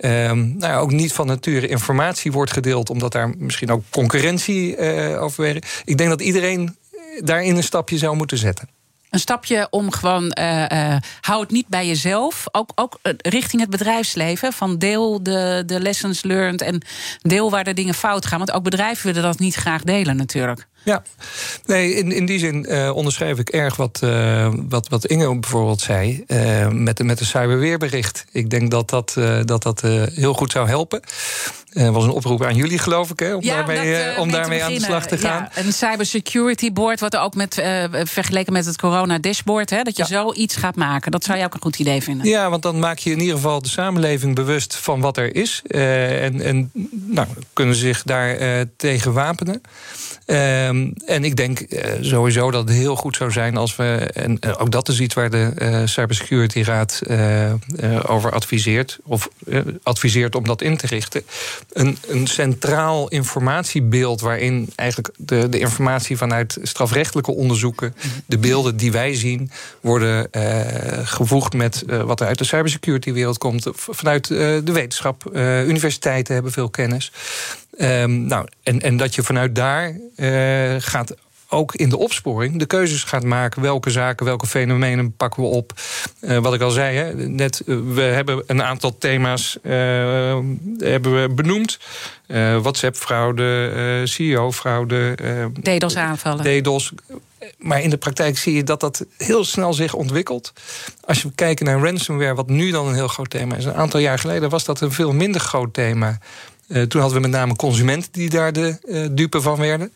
Um, nou ja, ook niet van nature informatie wordt gedeeld, omdat daar misschien ook concurrentie uh, over Ik denk dat iedereen daarin een stapje zou moeten zetten. Een stapje om gewoon, uh, uh, hou het niet bij jezelf. Ook, ook richting het bedrijfsleven. Van deel de, de lessons learned en deel waar de dingen fout gaan. Want ook bedrijven willen dat niet graag delen natuurlijk. Ja, nee, in, in die zin onderschrijf ik erg wat, uh, wat, wat Inge bijvoorbeeld zei. Met, met de cyberweerbericht. Ik denk dat dat, dat, dat heel goed zou helpen. Er was een oproep aan jullie, geloof ik, hè, om ja, daarmee, dat, om daarmee aan de slag te gaan. Ja, een cybersecurity board, wat ook met, vergeleken met het corona dashboard, hè, dat je ja. zoiets gaat maken. Dat zou je ook een goed idee vinden. Ja, want dan maak je in ieder geval de samenleving bewust van wat er is. en en nou, kunnen zich daar tegen wapenen. Um, en ik denk uh, sowieso dat het heel goed zou zijn als we, en uh, ook dat is iets waar de uh, Cybersecurity Raad over adviseert, of adviseert om dat in te richten, een, een centraal informatiebeeld waarin eigenlijk de, de informatie vanuit strafrechtelijke onderzoeken, de beelden die wij zien, worden gevoegd met wat er uit de cybersecurity wereld komt, vanuit de wetenschap. universiteiten hebben veel kennis. Um, nou, en, en dat je vanuit daar uh, gaat ook in de opsporing de keuzes gaat maken. Welke zaken, welke fenomenen pakken we op. Uh, wat ik al zei, hè, net, uh, we hebben een aantal thema's uh, hebben we benoemd. WhatsApp-fraude, CEO-fraude. DDoS-aanvallen. DDoS. Maar in de praktijk zie je dat dat heel snel zich ontwikkelt. Als we kijken naar ransomware, wat nu dan een heel groot thema is. Een aantal jaar geleden was dat een veel minder groot thema. Uh, toen hadden we met name consumenten die daar de uh, dupe van werden.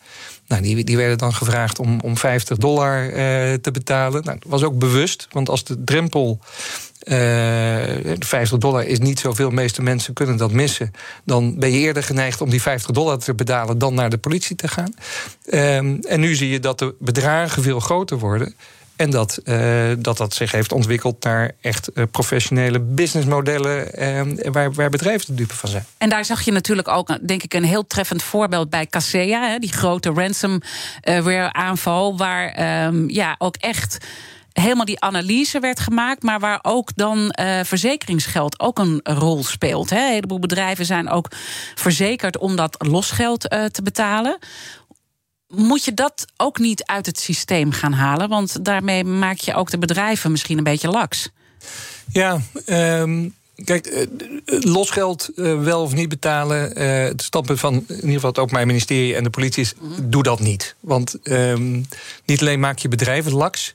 Nou, die, die werden dan gevraagd om, om 50 dollar uh, te betalen. Nou, dat was ook bewust, want als de drempel. 50 dollar is niet zoveel, de meeste mensen kunnen dat missen. Dan ben je eerder geneigd om die 50 dollar te betalen dan naar de politie te gaan. Ehm, en nu zie je dat de bedragen veel groter worden. En dat, uh, dat dat zich heeft ontwikkeld naar echt uh, professionele businessmodellen uh, waar, waar bedrijven de dupe van zijn. En daar zag je natuurlijk ook, denk ik, een heel treffend voorbeeld bij Kaseya, hè, die grote ransomware aanval, waar um, ja, ook echt helemaal die analyse werd gemaakt, maar waar ook dan uh, verzekeringsgeld ook een rol speelt. Hè. Een heleboel bedrijven zijn ook verzekerd om dat losgeld uh, te betalen moet je dat ook niet uit het systeem gaan halen? Want daarmee maak je ook de bedrijven misschien een beetje laks. Ja, um, Kijk, losgeld uh, wel of niet betalen. Uh, het standpunt van in ieder geval het Openbaar Ministerie en de politie is: mm -hmm. doe dat niet. Want um, niet alleen maak je bedrijven laks,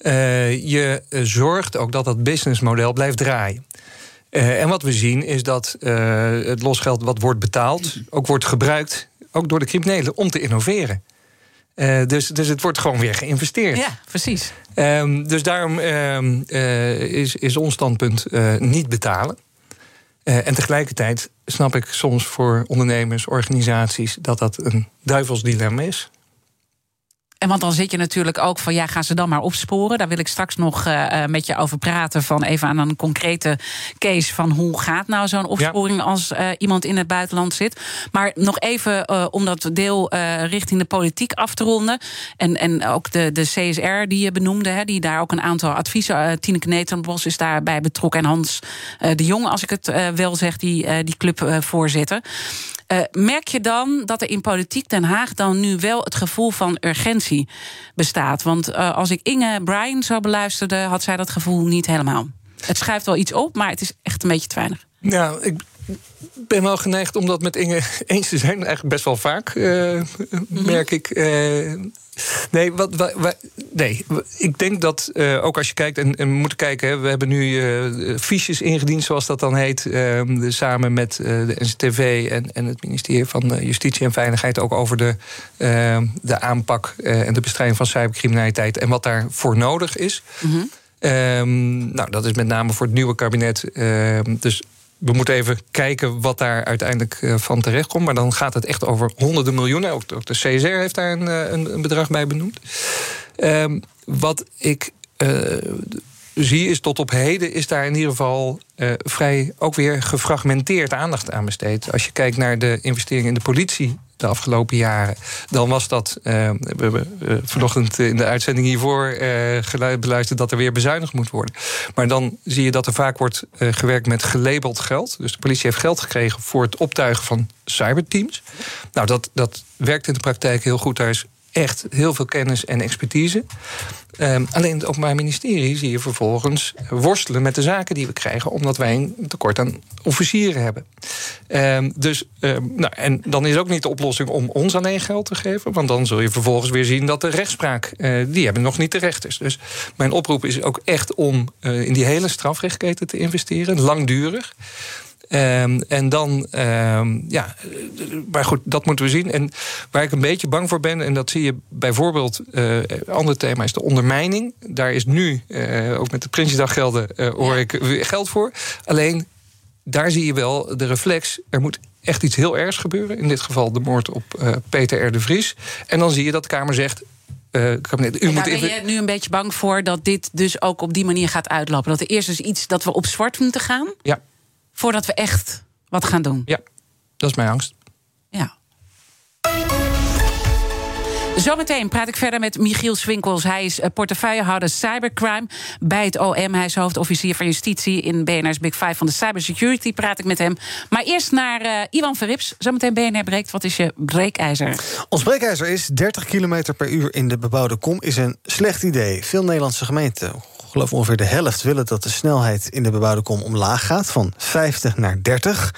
uh, je zorgt ook dat dat businessmodel blijft draaien. en wat we zien is dat het losgeld wat wordt betaald ook wordt gebruikt ook door de criminelen, om te innoveren. Uh, dus, dus het wordt gewoon weer geïnvesteerd. Ja, precies. Um, dus daarom um, uh, is, is ons standpunt uh, niet betalen. en tegelijkertijd snap ik soms voor ondernemers, organisaties, dat dat een duivels dilemma is. En want dan zit je natuurlijk ook van ja, gaan ze dan maar opsporen. Daar wil ik straks nog uh, met je over praten. Van even aan een concrete case van hoe gaat nou zo'n opsporing ja. als uh, iemand in het buitenland zit. Maar nog even uh, om dat deel richting de politiek af te ronden. En, en ook de, de CSR die je benoemde, hè, die daar ook een aantal adviezen. Tineke Netenbos is daarbij betrokken. En Hans de Jong, als ik het wel zeg, die, die club voorzitter. Uh, merk je dan dat er in politiek Den Haag dan nu wel het gevoel van urgentie bestaat? Want uh, als ik Inge Bryan zo beluisterde, had zij dat gevoel niet helemaal. Het schuift wel iets op, maar het is echt een beetje te weinig. Ja, ik ben wel geneigd om dat met Inge eens te zijn. Eigenlijk best wel vaak, uh, merk ik. Nee, wat, wat, nee, ik denk dat uh, ook als je kijkt, en, en we moeten kijken, hè, we hebben nu uh, fiches ingediend, zoals dat dan heet, uh, samen met de NCTV en, en het ministerie van Justitie en Veiligheid, ook over de, de aanpak en de bestrijding van cybercriminaliteit en wat daarvoor nodig is. Mm -hmm. um, nou, dat is met name voor het nieuwe kabinet. dus we moeten even kijken wat daar uiteindelijk uh, van terecht komt. Maar dan gaat het echt over honderden miljoenen. Ook, de CSR heeft daar een, een, een bedrag bij benoemd. Um, wat ik uh, zie is tot op heden is daar in ieder geval vrij ook weer gefragmenteerd aandacht aan besteed. Als je kijkt naar de investeringen in de politie de afgelopen jaren, dan was dat. Uh, we hebben uh, vanochtend in de uitzending hiervoor uh, beluisterd dat er weer bezuinigd moet worden. Maar dan zie je dat er vaak wordt gewerkt met gelabeld geld. Dus de politie heeft geld gekregen voor het optuigen van cyberteams. Nou, dat, dat werkt in de praktijk heel goed. Daar is echt heel veel kennis en expertise. Um, alleen het Openbaar Ministerie zie je vervolgens worstelen met de zaken die we krijgen, omdat wij een tekort aan officieren hebben. Um, dus, um, nou, en dan is ook niet de oplossing om ons alleen geld te geven, want dan zul je vervolgens weer zien dat de rechtspraak, uh, die hebben nog niet de rechters. Dus mijn oproep is ook echt om uh, in die hele strafrechtketen te investeren, langdurig. Um, en dan, um, ja, maar goed, dat moeten we zien. En waar ik een beetje bang voor ben, en dat zie je bijvoorbeeld, uh, ander thema is de ondermijning. Daar is nu, uh, ook met de Prinsjesdaggelden, uh, hoor ik geld voor. Alleen, daar zie je wel de reflex, er moet echt iets heel ergs gebeuren. In dit geval de moord op Peter R. de Vries. En dan zie je dat de Kamer zegt, uh, kabinet. U moet ben je nu een beetje bang voor dat dit dus ook op die manier gaat uitlopen? Dat er eerst dus iets dat we op zwart moeten gaan? Ja voordat we echt wat gaan doen. Ja, dat is mijn angst. Ja. Zometeen praat ik verder met Michiel Swinkels. Hij is eh, portefeuillehouder cybercrime bij het OM. Hij is hoofdofficier van justitie in BNR's Big Five van de cybersecurity. Praat ik met hem. Maar eerst naar uh, Iwan Verrips. Zometeen BNR breekt. Wat is je breekijzer? Ons breekijzer is 30 km per uur in de bebouwde kom is een slecht idee. Veel Nederlandse gemeenten geloof ongeveer de helft willen dat de snelheid in de bebouwde kom omlaag gaat, van 50 naar 30.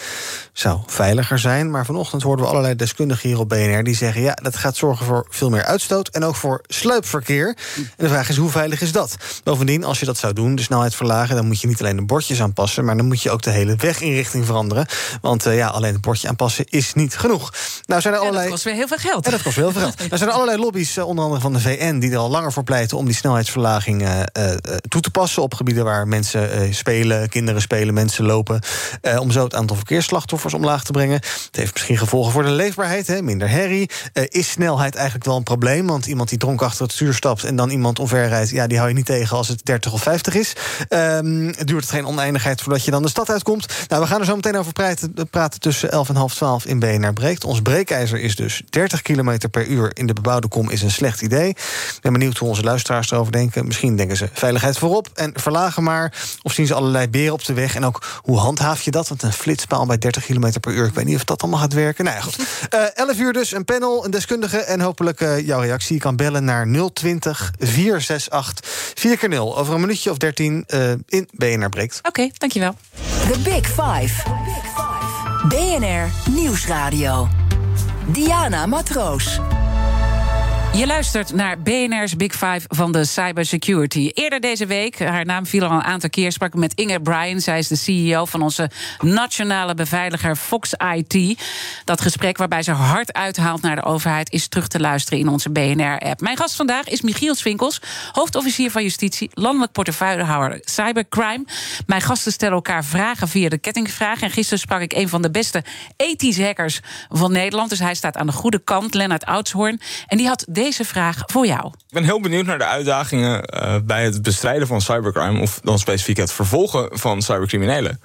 Zou veiliger zijn, maar vanochtend hoorden we allerlei deskundigen hier op BNR die zeggen: ja, dat gaat zorgen voor veel meer uitstoot en ook voor sluipverkeer. En de vraag is: hoe veilig is dat? Bovendien, als je dat zou doen, de snelheid verlagen, dan moet je niet alleen de bordjes aanpassen, maar dan moet je ook de hele weginrichting veranderen. Want uh, ja, alleen het bordje aanpassen is niet genoeg. Nou, zijn er allerlei... dat kost weer heel veel geld. En dat kost heel veel geld. Nou zijn er allerlei lobby's, uh, onder andere van de VN, die er al langer voor pleiten om die snelheidsverlaging uh, toe te passen op gebieden waar mensen uh, spelen, kinderen spelen, mensen lopen. Uh, om zo het aantal verkeersslachtoffers omlaag te brengen. Het heeft misschien gevolgen voor de leefbaarheid, hè, minder herrie. Uh, is snelheid eigenlijk wel een probleem? Want iemand die dronk achter het stuur stapt en dan iemand omverrijdt, ja, die hou je niet tegen als het 30 of 50 is. Um, het duurt geen oneindigheid voordat je dan de stad uitkomt. Nou, we gaan er zo meteen over praten, praten tussen 11 en half 12 in BNR Breekt. Ons breekijzer is dus 30 km per uur in de bebouwde kom is een slecht idee. Ik ben benieuwd hoe onze luisteraars erover denken. Misschien denken ze veiligheid voorop en verlagen maar. Of zien ze allerlei beren op de weg. En ook hoe handhaaf je dat? Want een flitspaal bij 30 km per uur. Ik weet niet of dat allemaal gaat werken. Nou ja, goed. Uh, eh, 11 uur dus, een panel, een deskundige. En hopelijk uh, jouw reactie. Je kan bellen naar 020 468 4 keer 0 Over een minuutje of 13 uh, in BNR Breekt. Oké, okay, dankjewel. The Big Five. BNR Nieuwsradio. Diana Matroos. Je luistert naar BNR's Big Five van de cybersecurity. Eerder deze week, haar naam viel al een aantal keer, sprak ik met Inge Bryan. Zij is de CEO van onze nationale beveiliger Fox IT. Dat gesprek waarbij ze hard uithaalt naar de overheid is terug te luisteren in onze BNR-app. Mijn gast vandaag is Michiel Swinkels, hoofdofficier van Justitie, landelijk portefeuillehouder cybercrime. Mijn gasten stellen elkaar vragen via de kettingvraag. En gisteren sprak ik een van de beste ethische hackers van Nederland. Dus hij staat aan de goede kant, Lennart Oudshoorn. En die had deze vraag voor jou. Ik ben heel benieuwd naar de uitdagingen uh, bij het bestrijden van cybercrime... of dan specifiek het vervolgen van cybercriminelen.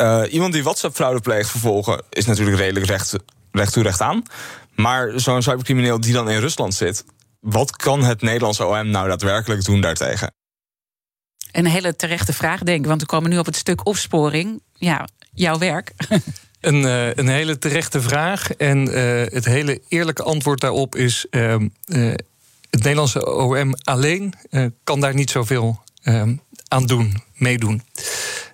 Uh, iemand die WhatsApp-fraude pleegt vervolgen... is natuurlijk redelijk recht, recht toe recht aan. Maar zo'n cybercrimineel die dan in Rusland zit... wat kan het Nederlandse OM nou daadwerkelijk doen daartegen? Een hele terechte vraag, denk ik. Want we komen nu op het stuk opsporing. Ja, jouw werk. Een, uh, een hele terechte vraag. En uh, het hele eerlijke antwoord daarop is: uh, het Nederlandse OM alleen kan daar niet zoveel aan doen, meedoen.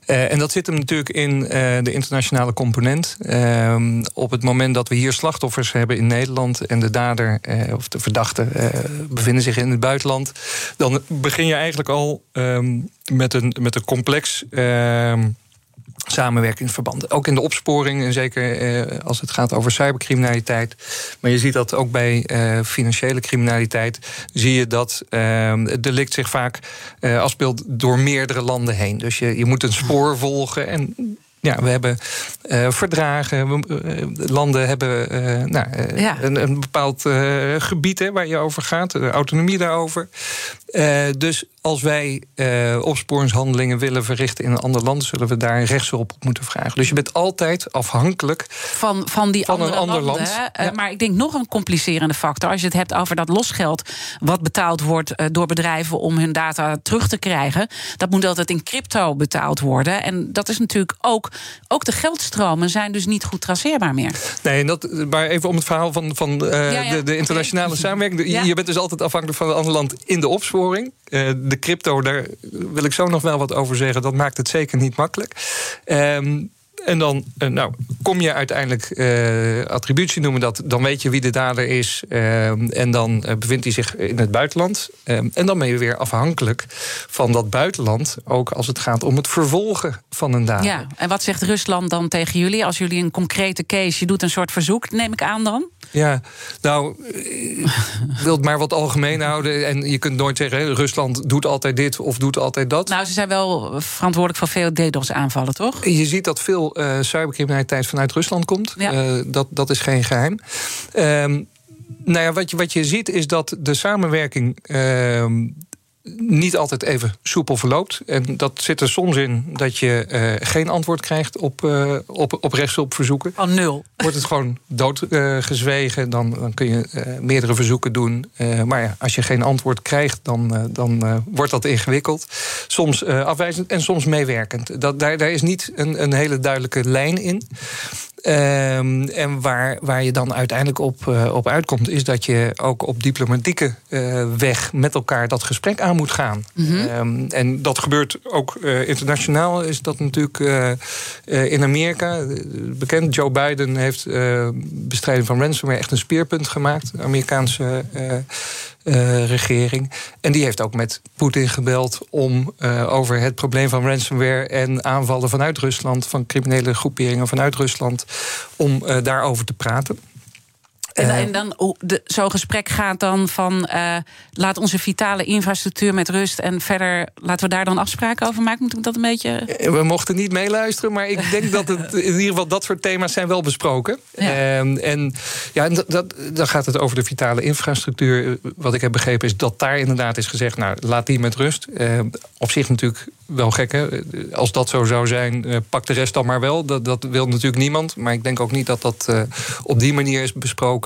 En dat zit hem natuurlijk in de internationale component. Uh, op het moment dat we hier slachtoffers hebben in Nederland en de dader of de verdachte bevinden zich in het buitenland, dan begin je eigenlijk al ehm, met, een, met een complex ehm, samenwerkingsverband. Ook in de opsporing, en zeker eh, als het gaat over cybercriminaliteit. Maar je ziet dat ook bij eh, financiële criminaliteit. Zie je dat uh, het delict zich vaak afspeelt door meerdere landen heen. Dus je, je moet een spoor volgen. En ja, we hebben uh, verdragen. We, uh, landen hebben uh, nou, ja. een, een, bepaald gebied hè, waar je over gaat, autonomie daarover. dus als wij opsporingshandelingen willen verrichten in een ander land, zullen we daar rechtshulp op moeten vragen. Dus je bent altijd afhankelijk van, van, die van andere een ander landen, land. Ja. Maar ik denk nog een complicerende factor. Als je het hebt over dat losgeld wat betaald wordt door bedrijven om hun data terug te krijgen, dat moet altijd in crypto betaald worden. En dat is natuurlijk ook ook de geldstromen zijn dus niet goed traceerbaar meer. Nee, en dat, maar even om het verhaal van, van uh, ja, ja. De, de, internationale samenwerking. Je bent dus altijd afhankelijk van een ander land in de opsporing. Uh, de crypto, daar wil ik zo nog wel wat over zeggen. Dat maakt het zeker niet makkelijk. Um, en dan uh, nou, kom je uiteindelijk uh, attributie noemen dat. Dan weet je wie de dader is. Uh, en dan bevindt hij zich in het buitenland. en dan ben je weer afhankelijk van dat buitenland. Ook als het gaat om het vervolgen van een dader. Ja, en wat zegt Rusland dan tegen jullie? Als jullie een concrete case, je doet een soort verzoek, neem ik aan dan? Ja, nou, ik wil het maar wat algemeen houden. En je kunt nooit zeggen, Rusland doet altijd dit of doet altijd dat. Nou, ze zijn wel verantwoordelijk voor veel DDoS-aanvallen, toch? Je ziet dat veel uh, cybercriminaliteit vanuit Rusland komt. Ja. Uh, dat, dat is geen geheim. Um, nou ja, wat je, wat je ziet is dat de samenwerking uh, niet altijd even soepel verloopt. En dat zit er soms in dat je uh, geen antwoord krijgt op, uh, op, op rechtshulpverzoeken. Van nul. Wordt het gewoon doodgezwegen, uh, dan, dan kun je meerdere verzoeken doen. maar ja, als je geen antwoord krijgt, dan, dan wordt dat ingewikkeld. Soms afwijzend en soms meewerkend. Dat, daar, daar is niet een, een hele duidelijke lijn in. Um, en waar, waar je dan uiteindelijk op, uh, op uitkomt, is dat je ook op diplomatieke uh, weg met elkaar dat gesprek aan moet gaan. Mm -hmm. um, en dat gebeurt ook uh, internationaal, is dat natuurlijk in Amerika. Bekend, Joe Biden heeft bestrijding van ransomware echt een speerpunt gemaakt. Amerikaanse uh, regering. En die heeft ook met Poetin gebeld om uh, over het probleem van ransomware en aanvallen vanuit Rusland, van criminele groeperingen vanuit Rusland, om uh, daarover te praten. En, en dan zo'n gesprek gaat dan van uh, laat onze vitale infrastructuur met rust en verder laten we daar dan afspraken over maken. Moet ik dat een beetje. We mochten niet meeluisteren, maar ik denk dat het in ieder geval dat soort thema's zijn wel besproken. Ja. Um, en ja, dat, dat, dan gaat het over de vitale infrastructuur. Wat ik heb begrepen is dat daar inderdaad is gezegd, nou laat die met rust. Uh, op zich natuurlijk wel gek, hè? Als dat zo zou zijn, uh, pak de rest dan maar wel. Dat, dat wil natuurlijk niemand. Maar ik denk ook niet dat dat op die manier is besproken.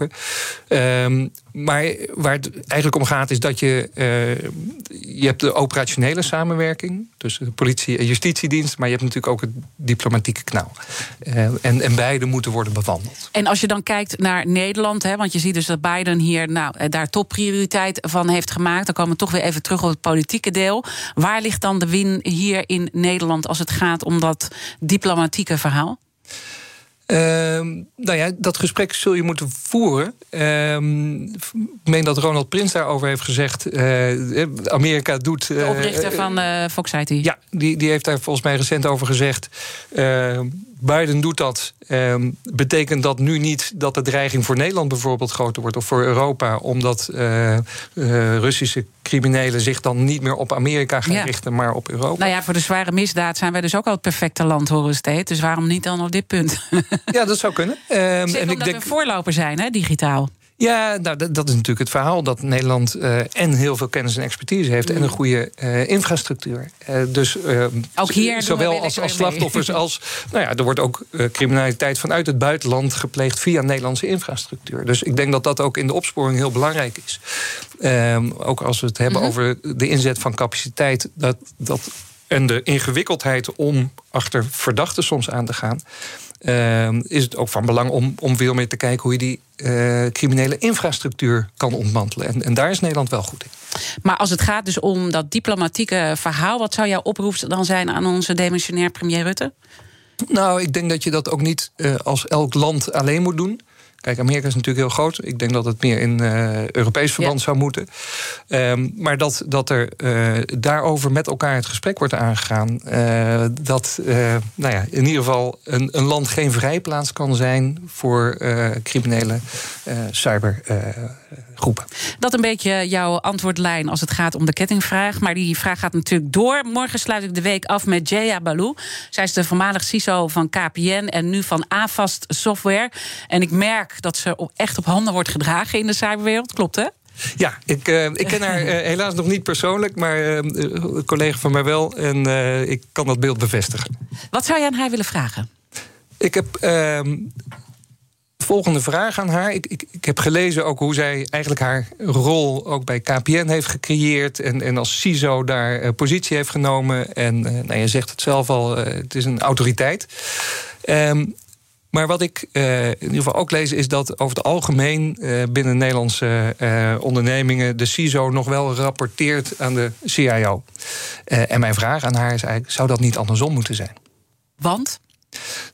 Um, maar waar het eigenlijk om gaat, is dat je. Uh, je hebt de operationele samenwerking. tussen de politie en justitiedienst. Maar je hebt natuurlijk ook het diplomatieke knauw. Uh, en, en beide moeten worden bewandeld. En als je dan kijkt naar Nederland, hè, want je ziet dus dat Biden hier nou, daar topprioriteit van heeft gemaakt. Dan komen we toch weer even terug op het politieke deel. Waar ligt dan de win hier in Nederland als het gaat om dat diplomatieke verhaal? Uh, nou ja, dat gesprek zul je moeten voeren. Uh, ik meen dat Ronald Prins daarover heeft gezegd. Uh, Amerika doet. de oprichter van Fox IT. Ja, die, die heeft daar volgens mij recent over gezegd. Ehm, Biden doet dat. Um, betekent dat nu niet dat de dreiging voor Nederland bijvoorbeeld groter wordt of voor Europa, omdat uh, uh, Russische criminelen zich dan niet meer op Amerika gaan ja. richten, maar op Europa? Nou ja, voor de zware misdaad zijn wij dus ook al het perfecte land, horen steeds. Dus waarom niet dan op dit punt? ja, dat zou kunnen. Um, en omdat ik denk... we voorloper zijn, hè, digitaal. Ja, nou, dat, dat, is natuurlijk het verhaal dat Nederland uh, en heel veel kennis en expertise heeft mm. en een goede uh, infrastructuur. Uh, dus ook hier zowel als, als slachtoffers als. Nou ja, er wordt ook criminaliteit vanuit het buitenland gepleegd via Nederlandse infrastructuur. Dus ik denk dat dat ook in de opsporing heel belangrijk is. Ehm, ook als we het hebben mm -hmm. over de inzet van capaciteit, dat, dat, en de ingewikkeldheid om achter verdachten soms aan te gaan ehm, is het ook van belang om, om veel meer te kijken hoe je die eh, criminele infrastructuur kan ontmantelen. En, en daar is Nederland wel goed in. Maar als het gaat dus om dat diplomatieke verhaal, wat zou jouw oproep dan zijn aan onze demissionair premier Rutte? Nou, ik denk dat je dat ook niet uh, als elk land alleen moet doen. Kijk, Amerika is natuurlijk heel groot. Ik denk dat het meer in uh, Europees verband zou moeten. Um, maar dat, dat er uh, daarover met elkaar het gesprek wordt aangegaan. Uh, dat nou ja, in ieder geval een, een, land geen vrijplaats kan zijn voor criminele cybergroepen. dat een beetje jouw antwoordlijn als het gaat om de kettingvraag. Maar die vraag gaat natuurlijk door. Morgen sluit ik de week af met Jaya Balou. Zij is de voormalig CISO van KPN en nu van Avast Software. En ik merk dat ze echt op handen wordt gedragen in de cyberwereld. Klopt, hè? Ja, ik, uh, ik ken haar uh, helaas nog niet persoonlijk, maar uh, een collega van mij wel. En ik kan dat beeld bevestigen. Wat zou je aan haar willen vragen? Ik heb ehm, volgende vraag aan haar. Ik, ik, ik, heb gelezen ook hoe zij eigenlijk haar rol ook bij KPN heeft gecreëerd. En, en als CISO daar positie heeft genomen. En nou, je zegt het zelf al, het is een autoriteit. Um, maar wat ik in ieder geval ook lees, is dat over het algemeen binnen Nederlandse ondernemingen de CISO nog wel rapporteert aan de CIO. en mijn vraag aan haar is eigenlijk: zou dat niet andersom moeten zijn? Want?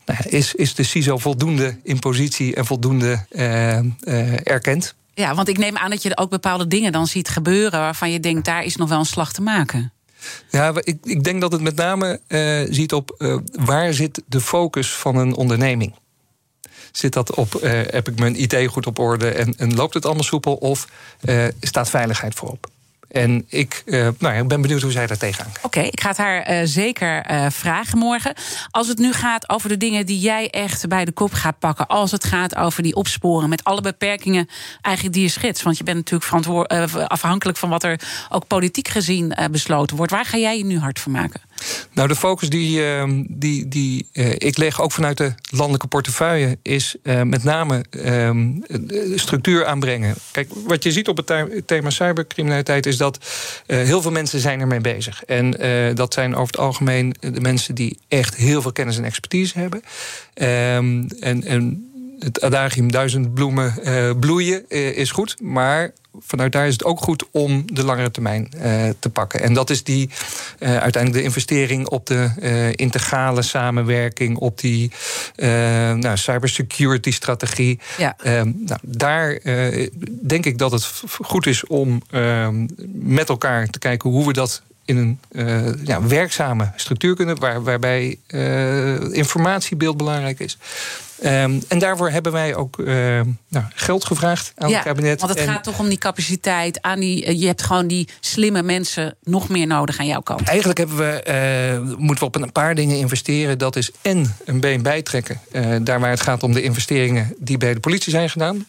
Nou, is, is de CISO voldoende in positie en voldoende erkend? Ja, want ik neem aan dat je ook bepaalde dingen dan ziet gebeuren waarvan je denkt, daar is nog wel een slag te maken. Ja, ik, ik denk dat het met name ziet op waar zit de focus van een onderneming zit dat op, heb ik mijn IT goed op orde en, en loopt het allemaal soepel? Of staat veiligheid voorop? En ik uh, nou ja, ben benieuwd hoe zij daar tegenaan. Oké, ik ga het haar uh, zeker uh, vragen morgen. Als het nu gaat over de dingen die jij echt bij de kop gaat pakken. Als het gaat over die opsporen met alle beperkingen eigenlijk die je schetst. Want je bent natuurlijk afhankelijk van wat er ook politiek gezien besloten wordt. Waar ga jij je nu hard voor maken? Nou, de focus die, ehm, die, die uh, ik leg, ook vanuit de landelijke portefeuille, is uh, met name uh, structuur aanbrengen. Kijk, wat je ziet op het thema cybercriminaliteit is dat heel veel mensen zijn ermee bezig. En dat zijn over het algemeen de mensen die echt heel veel kennis en expertise hebben. Ehm, en, en het adagium duizend bloemen bloeien is goed, maar vanuit daar is het ook goed om de langere termijn uh, te pakken. En dat is die uh, uiteindelijk de investering op de uh, integrale samenwerking, op die nou, cybersecurity strategie. Ja. Ehm, nou, daar denk ik dat het goed is om ehm, met elkaar te kijken hoe we dat in een uh, ja, werkzame structuur kunnen, waar, waarbij uh, informatiebeeld belangrijk is. Um, en daarvoor hebben wij ook uh, nou, geld gevraagd aan ja, het kabinet. Want het en gaat toch om die capaciteit. Aan die, je hebt gewoon die slimme mensen nog meer nodig aan jouw kant. Eigenlijk hebben we, moeten we op een paar dingen investeren. Dat is en een been bijtrekken. daar waar het gaat om de investeringen die bij de politie zijn gedaan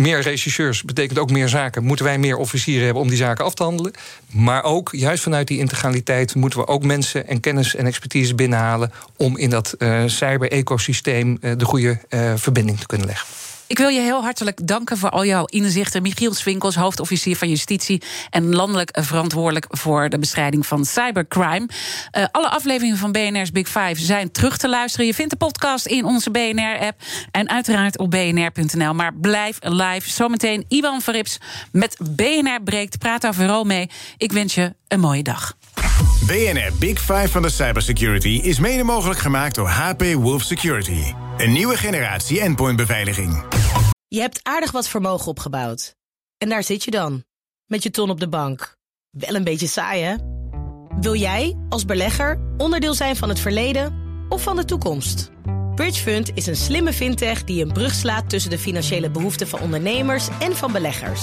meer rechercheurs betekent ook meer zaken. Moeten wij meer officieren hebben om die zaken af te handelen. Maar ook, juist vanuit die integraliteit... moeten we ook mensen en kennis en expertise binnenhalen... om in dat uh, cyber-ecosysteem uh, de goede uh, verbinding te kunnen leggen. Ik wil je heel hartelijk danken voor al jouw inzichten. Michiel Swinkels, hoofdofficier van Justitie... en landelijk verantwoordelijk voor de bestrijding van cybercrime. Uh, alle afleveringen van BNR's Big Five zijn terug te luisteren. Je vindt de podcast in onze BNR-app en uiteraard op bnr.nl. Maar blijf live. Zometeen Iwan Verrips met BNR Breekt. Praat overal mee. Ik wens je een mooie dag. BNR Big Five van de cybersecurity is mede mogelijk gemaakt door HP Wolf Security. Een nieuwe generatie endpointbeveiliging. Je hebt aardig wat vermogen opgebouwd. En daar zit je dan, met je ton op de bank. Wel een beetje saai, hè? Wil jij, als belegger, onderdeel zijn van het verleden of van de toekomst? Bridgefund is een slimme fintech die een brug slaat tussen de financiële behoeften van ondernemers en van beleggers.